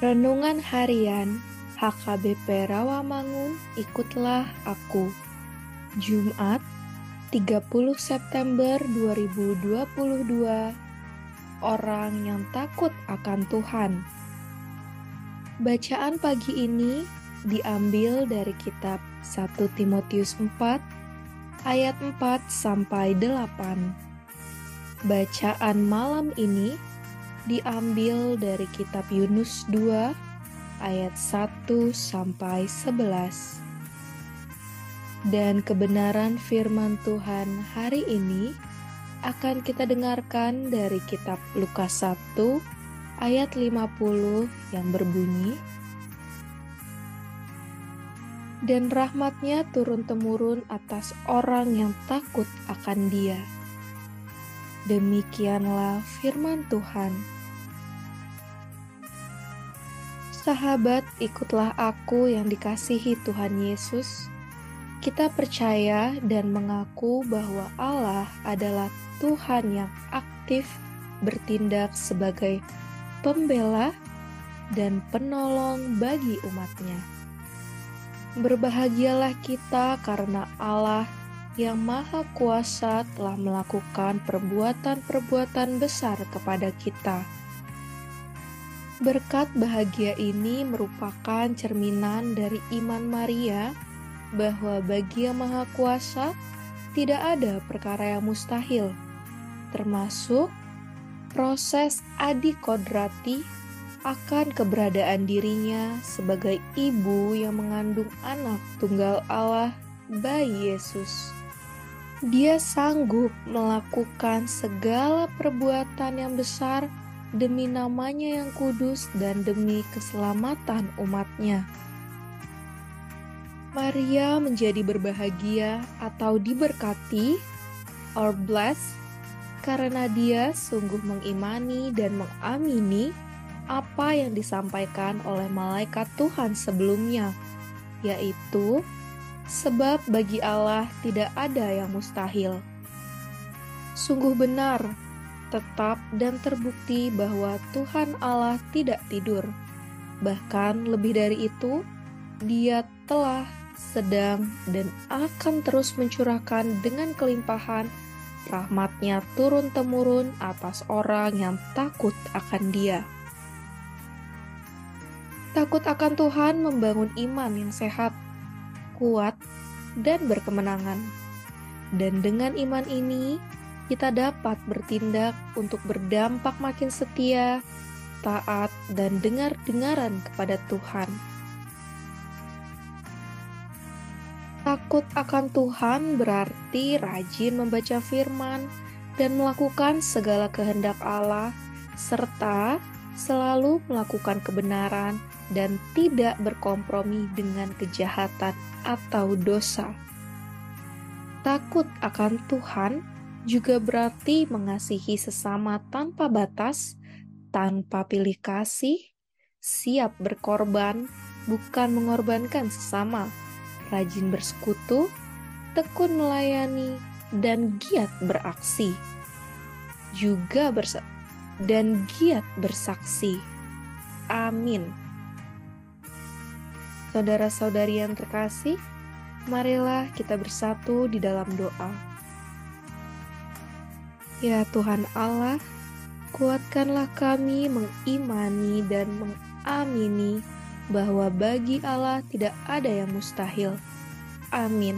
Renungan Harian HKBP Rawamangun Ikutlah Aku. Jumat 30 September 2022 Orang yang takut akan Tuhan. Bacaan pagi ini diambil dari kitab 1 Timotius 4 ayat 4 sampai 8 Bacaan malam ini diambil dari kitab Yunus 2 ayat 1 sampai 11. Dan kebenaran firman Tuhan hari ini akan kita dengarkan dari kitab Lukas 1 ayat 50 yang berbunyi Dan rahmatnya turun-temurun atas orang yang takut akan dia Demikianlah firman Tuhan. Sahabat, ikutlah aku yang dikasihi Tuhan Yesus. Kita percaya dan mengaku bahwa Allah adalah Tuhan yang aktif bertindak sebagai pembela dan penolong bagi umatnya. Berbahagialah kita karena Allah yang Maha Kuasa telah melakukan perbuatan-perbuatan besar kepada kita. Berkat bahagia ini merupakan cerminan dari iman Maria bahwa bagi Yang Maha Kuasa tidak ada perkara yang mustahil, termasuk proses adi kodrati akan keberadaan dirinya sebagai ibu yang mengandung anak tunggal Allah, bayi Yesus. Dia sanggup melakukan segala perbuatan yang besar demi namanya yang kudus dan demi keselamatan umatnya. Maria menjadi berbahagia atau diberkati or blessed karena dia sungguh mengimani dan mengamini apa yang disampaikan oleh malaikat Tuhan sebelumnya, yaitu sebab bagi Allah tidak ada yang mustahil. Sungguh benar, tetap dan terbukti bahwa Tuhan Allah tidak tidur. Bahkan lebih dari itu, Dia telah, sedang, dan akan terus mencurahkan dengan kelimpahan rahmatnya turun-temurun atas orang yang takut akan Dia. Takut akan Tuhan membangun iman yang sehat kuat, dan berkemenangan. Dan dengan iman ini, kita dapat bertindak untuk berdampak makin setia, taat, dan dengar-dengaran kepada Tuhan. Takut akan Tuhan berarti rajin membaca firman dan melakukan segala kehendak Allah, serta selalu melakukan kebenaran dan tidak berkompromi dengan kejahatan atau dosa. Takut akan Tuhan juga berarti mengasihi sesama tanpa batas, tanpa pilih kasih, siap berkorban, bukan mengorbankan sesama, rajin bersekutu, tekun melayani, dan giat beraksi. Juga bersa dan giat bersaksi. Amin. Saudara-saudari yang terkasih, marilah kita bersatu di dalam doa. Ya Tuhan Allah, kuatkanlah kami mengimani dan mengamini bahwa bagi Allah tidak ada yang mustahil. Amin.